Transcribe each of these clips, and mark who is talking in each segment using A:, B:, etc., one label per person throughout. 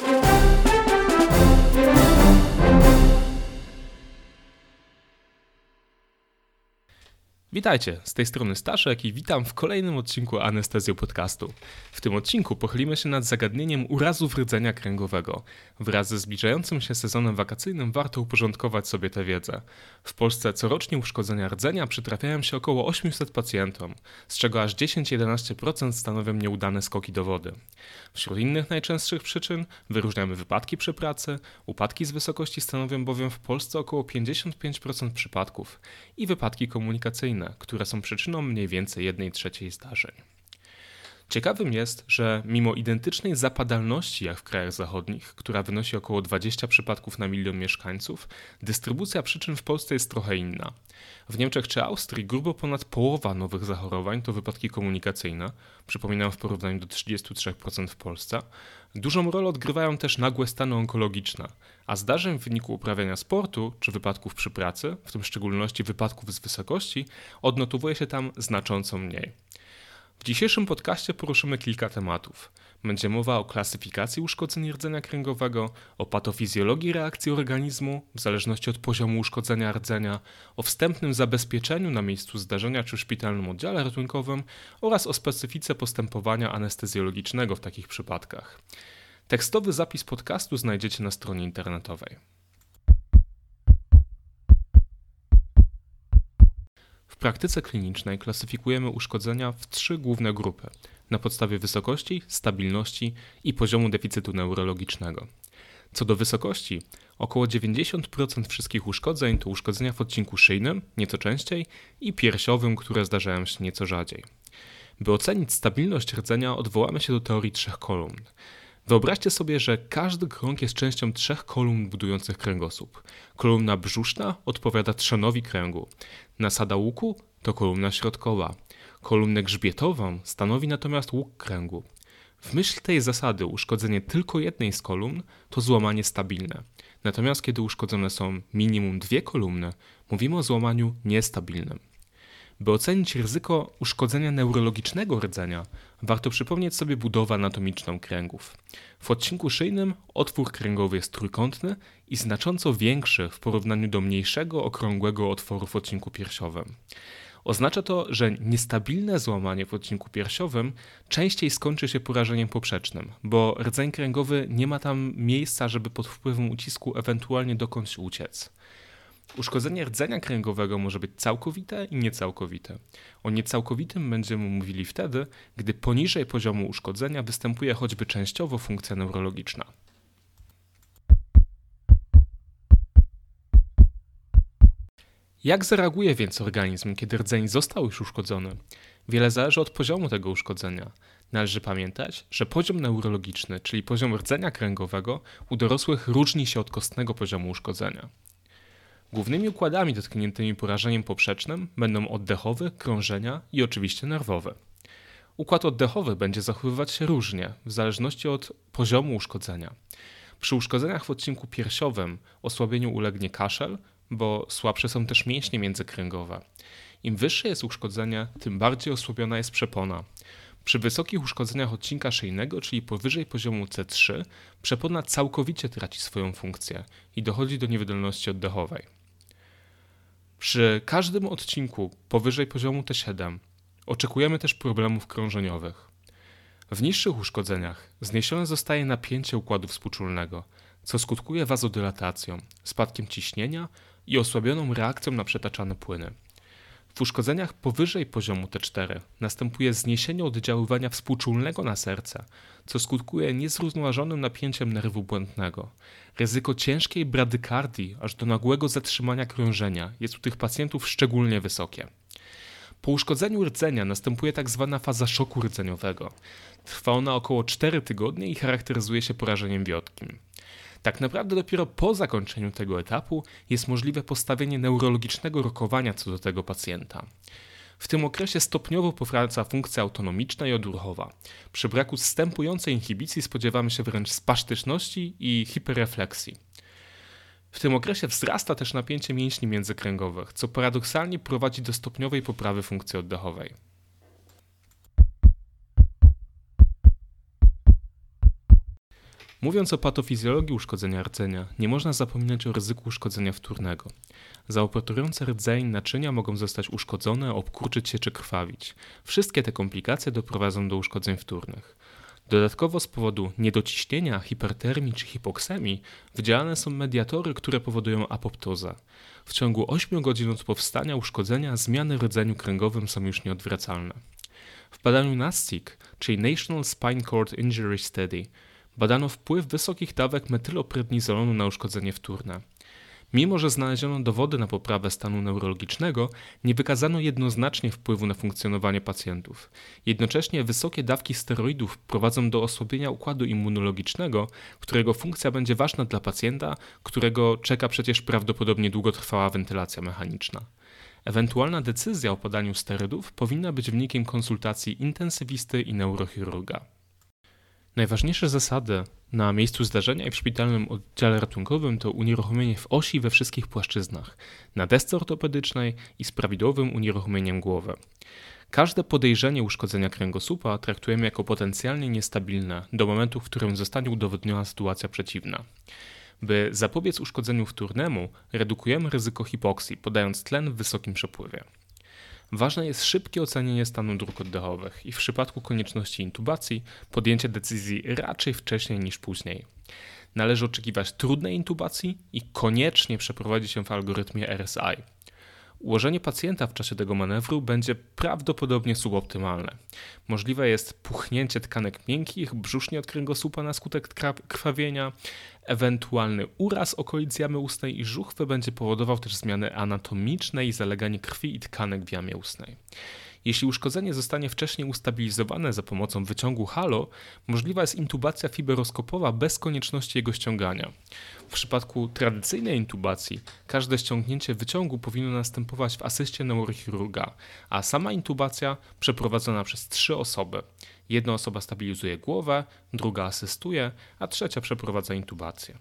A: thank you. Witajcie, z tej strony Staszek i witam w kolejnym odcinku Anestezjo Podcastu. W tym odcinku pochylimy się nad zagadnieniem urazów rdzenia kręgowego. Wraz ze zbliżającym się sezonem wakacyjnym warto uporządkować sobie tę wiedzę. W Polsce corocznie uszkodzenia rdzenia przytrafiają się około 800 pacjentom, z czego aż 10-11% stanowią nieudane skoki do wody. Wśród innych najczęstszych przyczyn wyróżniamy wypadki przy pracy, upadki z wysokości stanowią bowiem w Polsce około 55% przypadków i wypadki komunikacyjne, które są przyczyną mniej więcej 1 trzeciej zdarzeń. Ciekawym jest, że mimo identycznej zapadalności jak w krajach zachodnich, która wynosi około 20 przypadków na milion mieszkańców, dystrybucja przyczyn w Polsce jest trochę inna. W Niemczech czy Austrii grubo ponad połowa nowych zachorowań to wypadki komunikacyjne, przypominam w porównaniu do 33% w Polsce. Dużą rolę odgrywają też nagłe stany onkologiczne, a zdarzeń w wyniku uprawiania sportu czy wypadków przy pracy, w tym w szczególności wypadków z wysokości, odnotowuje się tam znacząco mniej. W dzisiejszym podcaście poruszymy kilka tematów. Będzie mowa o klasyfikacji uszkodzeń rdzenia kręgowego, o patofizjologii reakcji organizmu w zależności od poziomu uszkodzenia rdzenia, o wstępnym zabezpieczeniu na miejscu zdarzenia czy szpitalnym oddziale ratunkowym oraz o specyfice postępowania anestezjologicznego w takich przypadkach. Tekstowy zapis podcastu znajdziecie na stronie internetowej. praktyce klinicznej klasyfikujemy uszkodzenia w trzy główne grupy na podstawie wysokości, stabilności i poziomu deficytu neurologicznego. Co do wysokości, około 90% wszystkich uszkodzeń to uszkodzenia w odcinku szyjnym, nieco częściej, i piersiowym, które zdarzają się nieco rzadziej. By ocenić stabilność rdzenia, odwołamy się do teorii trzech kolumn. Wyobraźcie sobie, że każdy krąg jest częścią trzech kolumn budujących kręgosłup. Kolumna brzuszna odpowiada trzenowi kręgu. Nasada łuku to kolumna środkowa. Kolumnę grzbietową stanowi natomiast łuk kręgu. W myśl tej zasady uszkodzenie tylko jednej z kolumn to złamanie stabilne. Natomiast kiedy uszkodzone są minimum dwie kolumny, mówimy o złamaniu niestabilnym. By ocenić ryzyko uszkodzenia neurologicznego rdzenia, warto przypomnieć sobie budowę anatomiczną kręgów. W odcinku szyjnym otwór kręgowy jest trójkątny i znacząco większy w porównaniu do mniejszego, okrągłego otworu w odcinku piersiowym. Oznacza to, że niestabilne złamanie w odcinku piersiowym częściej skończy się porażeniem poprzecznym, bo rdzeń kręgowy nie ma tam miejsca, żeby pod wpływem ucisku ewentualnie dokądś uciec. Uszkodzenie rdzenia kręgowego może być całkowite i niecałkowite. O niecałkowitym będziemy mówili wtedy, gdy poniżej poziomu uszkodzenia występuje choćby częściowo funkcja neurologiczna. Jak zareaguje więc organizm, kiedy rdzeń został już uszkodzony? Wiele zależy od poziomu tego uszkodzenia. Należy pamiętać, że poziom neurologiczny, czyli poziom rdzenia kręgowego, u dorosłych różni się od kostnego poziomu uszkodzenia. Głównymi układami dotkniętymi porażeniem poprzecznym będą oddechowy, krążenia i oczywiście nerwowe. Układ oddechowy będzie zachowywać się różnie, w zależności od poziomu uszkodzenia. Przy uszkodzeniach w odcinku piersiowym osłabieniu ulegnie kaszel, bo słabsze są też mięśnie międzykręgowe. Im wyższe jest uszkodzenie, tym bardziej osłabiona jest przepona. Przy wysokich uszkodzeniach odcinka szyjnego, czyli powyżej poziomu C3, przepona całkowicie traci swoją funkcję i dochodzi do niewydolności oddechowej. Przy każdym odcinku powyżej poziomu T7 oczekujemy też problemów krążeniowych. W niższych uszkodzeniach zniesione zostaje napięcie układu współczulnego, co skutkuje wazodylatacją, spadkiem ciśnienia i osłabioną reakcją na przetaczane płyny. W uszkodzeniach powyżej poziomu T4 następuje zniesienie oddziaływania współczulnego na serce, co skutkuje niezrównoważonym napięciem nerwu błędnego. Ryzyko ciężkiej bradykardii aż do nagłego zatrzymania krążenia jest u tych pacjentów szczególnie wysokie. Po uszkodzeniu rdzenia następuje tzw. Tak faza szoku rdzeniowego. Trwa ona około 4 tygodnie i charakteryzuje się porażeniem wiotkim. Tak naprawdę dopiero po zakończeniu tego etapu jest możliwe postawienie neurologicznego rokowania co do tego pacjenta. W tym okresie stopniowo powraca funkcja autonomiczna i odruchowa. Przy braku zstępującej inhibicji spodziewamy się wręcz spasztyczności i hiperrefleksji. W tym okresie wzrasta też napięcie mięśni międzykręgowych, co paradoksalnie prowadzi do stopniowej poprawy funkcji oddechowej. Mówiąc o patofizjologii uszkodzenia rdzenia, nie można zapominać o ryzyku uszkodzenia wtórnego. Zaoperujące rdzeń naczynia mogą zostać uszkodzone, obkurczyć się czy krwawić. Wszystkie te komplikacje doprowadzą do uszkodzeń wtórnych. Dodatkowo z powodu niedociśnienia, hipertermii czy hipoksemii wydzielane są mediatory, które powodują apoptozę. W ciągu 8 godzin od powstania uszkodzenia zmiany w rdzeniu kręgowym są już nieodwracalne. W badaniu NASTIC, czyli National Spine Cord Injury Study, badano wpływ wysokich dawek metyloprednizolonu na uszkodzenie wtórne. Mimo, że znaleziono dowody na poprawę stanu neurologicznego, nie wykazano jednoznacznie wpływu na funkcjonowanie pacjentów. Jednocześnie wysokie dawki steroidów prowadzą do osłabienia układu immunologicznego, którego funkcja będzie ważna dla pacjenta, którego czeka przecież prawdopodobnie długotrwała wentylacja mechaniczna. Ewentualna decyzja o podaniu sterydów powinna być wynikiem konsultacji intensywisty i neurochirurga. Najważniejsze zasady na miejscu zdarzenia i w szpitalnym oddziale ratunkowym to unieruchomienie w osi we wszystkich płaszczyznach, na desce ortopedycznej i z prawidłowym unieruchomieniem głowy. Każde podejrzenie uszkodzenia kręgosłupa traktujemy jako potencjalnie niestabilne do momentu, w którym zostanie udowodniona sytuacja przeciwna. By zapobiec uszkodzeniu wtórnemu, redukujemy ryzyko hipoksji, podając tlen w wysokim przepływie. Ważne jest szybkie ocenienie stanu dróg oddechowych i w przypadku konieczności intubacji podjęcie decyzji raczej wcześniej niż później. Należy oczekiwać trudnej intubacji i koniecznie przeprowadzić ją w algorytmie RSI. Ułożenie pacjenta w czasie tego manewru będzie prawdopodobnie suboptymalne. Możliwe jest puchnięcie tkanek miękkich, brzusznie od kręgosłupa na skutek krwawienia, ewentualny uraz okolic jamy ustnej i żuchwy będzie powodował też zmiany anatomiczne i zaleganie krwi i tkanek w jamie ustnej. Jeśli uszkodzenie zostanie wcześniej ustabilizowane za pomocą wyciągu halo, możliwa jest intubacja fiberoskopowa bez konieczności jego ściągania. W przypadku tradycyjnej intubacji każde ściągnięcie wyciągu powinno następować w asyście neurochirurga, a sama intubacja przeprowadzona przez trzy osoby. Jedna osoba stabilizuje głowę, druga asystuje, a trzecia przeprowadza intubację.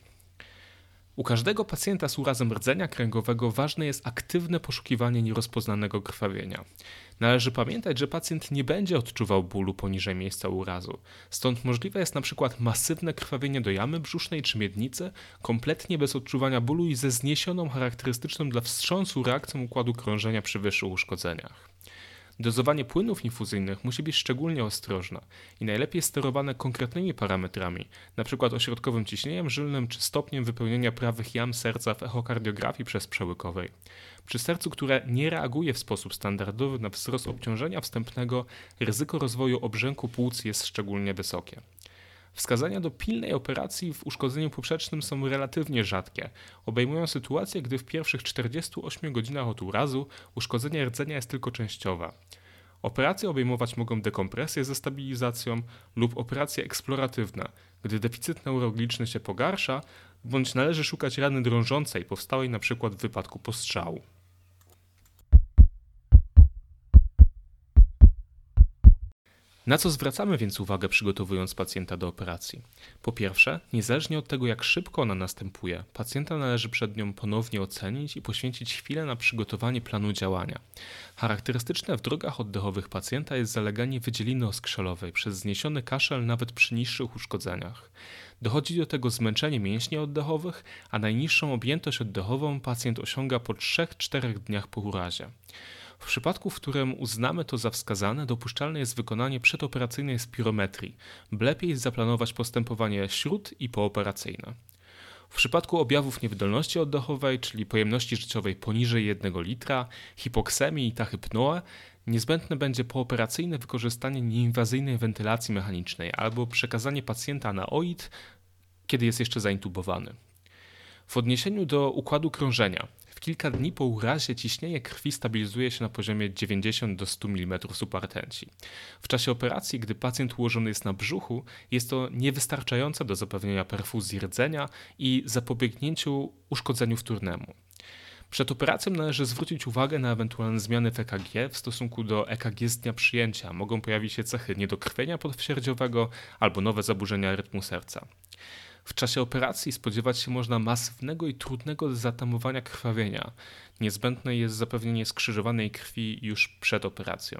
A: U każdego pacjenta z urazem rdzenia kręgowego ważne jest aktywne poszukiwanie nierozpoznanego krwawienia. Należy pamiętać, że pacjent nie będzie odczuwał bólu poniżej miejsca urazu, stąd możliwe jest np. masywne krwawienie do jamy brzusznej czy miednicy, kompletnie bez odczuwania bólu i ze zniesioną charakterystyczną dla wstrząsu reakcją układu krążenia przy wyższych uszkodzeniach. Dozowanie płynów infuzyjnych musi być szczególnie ostrożne i najlepiej sterowane konkretnymi parametrami, np. ośrodkowym ciśnieniem żylnym czy stopniem wypełnienia prawych jam serca w echokardiografii przez przełykowej. Przy sercu, które nie reaguje w sposób standardowy na wzrost obciążenia wstępnego, ryzyko rozwoju obrzęku płuc jest szczególnie wysokie. Wskazania do pilnej operacji w uszkodzeniu poprzecznym są relatywnie rzadkie. Obejmują sytuację, gdy w pierwszych 48 godzinach od urazu uszkodzenie rdzenia jest tylko częściowe. Operacje obejmować mogą dekompresję ze stabilizacją lub operacje eksploratywne, gdy deficyt neurologiczny się pogarsza, bądź należy szukać rany drążącej powstałej np. w wypadku postrzału. Na co zwracamy więc uwagę przygotowując pacjenta do operacji? Po pierwsze, niezależnie od tego jak szybko ona następuje, pacjenta należy przed nią ponownie ocenić i poświęcić chwilę na przygotowanie planu działania. Charakterystyczne w drogach oddechowych pacjenta jest zaleganie wydzieliny oskrzelowej przez zniesiony kaszel nawet przy niższych uszkodzeniach. Dochodzi do tego zmęczenie mięśni oddechowych, a najniższą objętość oddechową pacjent osiąga po 3-4 dniach po urazie. W przypadku, w którym uznamy to za wskazane, dopuszczalne jest wykonanie przedoperacyjnej spirometrii. Lepiej jest zaplanować postępowanie śród i pooperacyjne. W przypadku objawów niewydolności oddechowej, czyli pojemności życiowej poniżej 1 litra, hipoksemii i tachypnoe, niezbędne będzie pooperacyjne wykorzystanie nieinwazyjnej wentylacji mechanicznej albo przekazanie pacjenta na OID, kiedy jest jeszcze zaintubowany. W odniesieniu do układu krążenia, w kilka dni po urazie ciśnienie krwi stabilizuje się na poziomie 90 do 100 mm subartenci. W czasie operacji, gdy pacjent ułożony jest na brzuchu, jest to niewystarczające do zapewnienia perfuzji rdzenia i zapobiegnięciu uszkodzeniu wtórnemu. Przed operacją należy zwrócić uwagę na ewentualne zmiany w EKG w stosunku do EKG z dnia przyjęcia. Mogą pojawić się cechy niedokrwienia podwsierdziowego albo nowe zaburzenia rytmu serca. W czasie operacji spodziewać się można masywnego i trudnego zatamowania krwawienia. Niezbędne jest zapewnienie skrzyżowanej krwi już przed operacją.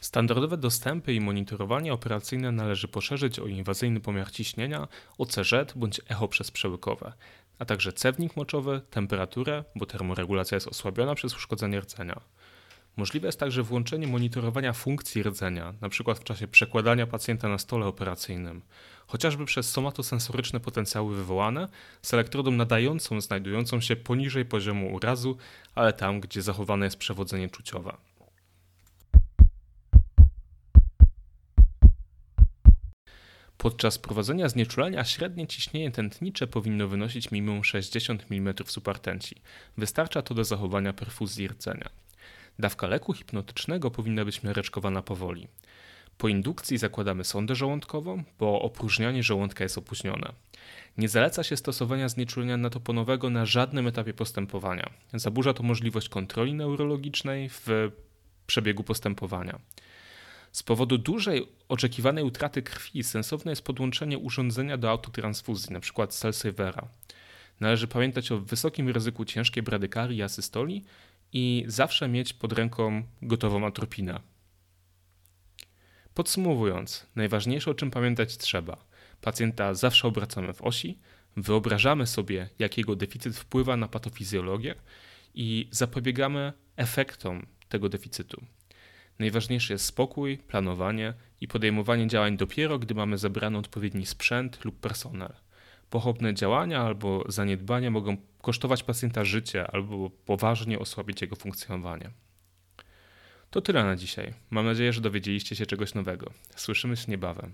A: Standardowe dostępy i monitorowanie operacyjne należy poszerzyć o inwazyjny pomiar ciśnienia, OCZ bądź echo przezprzełykowe, a także cewnik moczowy, temperaturę, bo termoregulacja jest osłabiona przez uszkodzenie rdzenia. Możliwe jest także włączenie monitorowania funkcji rdzenia, np. w czasie przekładania pacjenta na stole operacyjnym, chociażby przez somatosensoryczne potencjały wywołane z elektrodą nadającą znajdującą się poniżej poziomu urazu, ale tam, gdzie zachowane jest przewodzenie czuciowe. Podczas prowadzenia znieczulenia średnie ciśnienie tętnicze powinno wynosić minimum 60 mm supertenci. Wystarcza to do zachowania perfuzji rdzenia. Dawka leku hipnotycznego powinna być miareczkowana powoli. Po indukcji zakładamy sondę żołądkową, bo opróżnianie żołądka jest opóźnione. Nie zaleca się stosowania znieczulenia natoponowego na żadnym etapie postępowania. Zaburza to możliwość kontroli neurologicznej w przebiegu postępowania. Z powodu dużej oczekiwanej utraty krwi sensowne jest podłączenie urządzenia do autotransfuzji, np. Cellsavera. Należy pamiętać o wysokim ryzyku ciężkiej bradykarii i asystoli i zawsze mieć pod ręką gotową atropinę. Podsumowując, najważniejsze o czym pamiętać trzeba. Pacjenta zawsze obracamy w osi, wyobrażamy sobie, jak jego deficyt wpływa na patofizjologię i zapobiegamy efektom tego deficytu. Najważniejszy jest spokój, planowanie i podejmowanie działań dopiero, gdy mamy zebrany odpowiedni sprzęt lub personel. Pochopne działania albo zaniedbania mogą kosztować pacjenta życie albo poważnie osłabić jego funkcjonowanie. To tyle na dzisiaj. Mam nadzieję, że dowiedzieliście się czegoś nowego. Słyszymy się niebawem.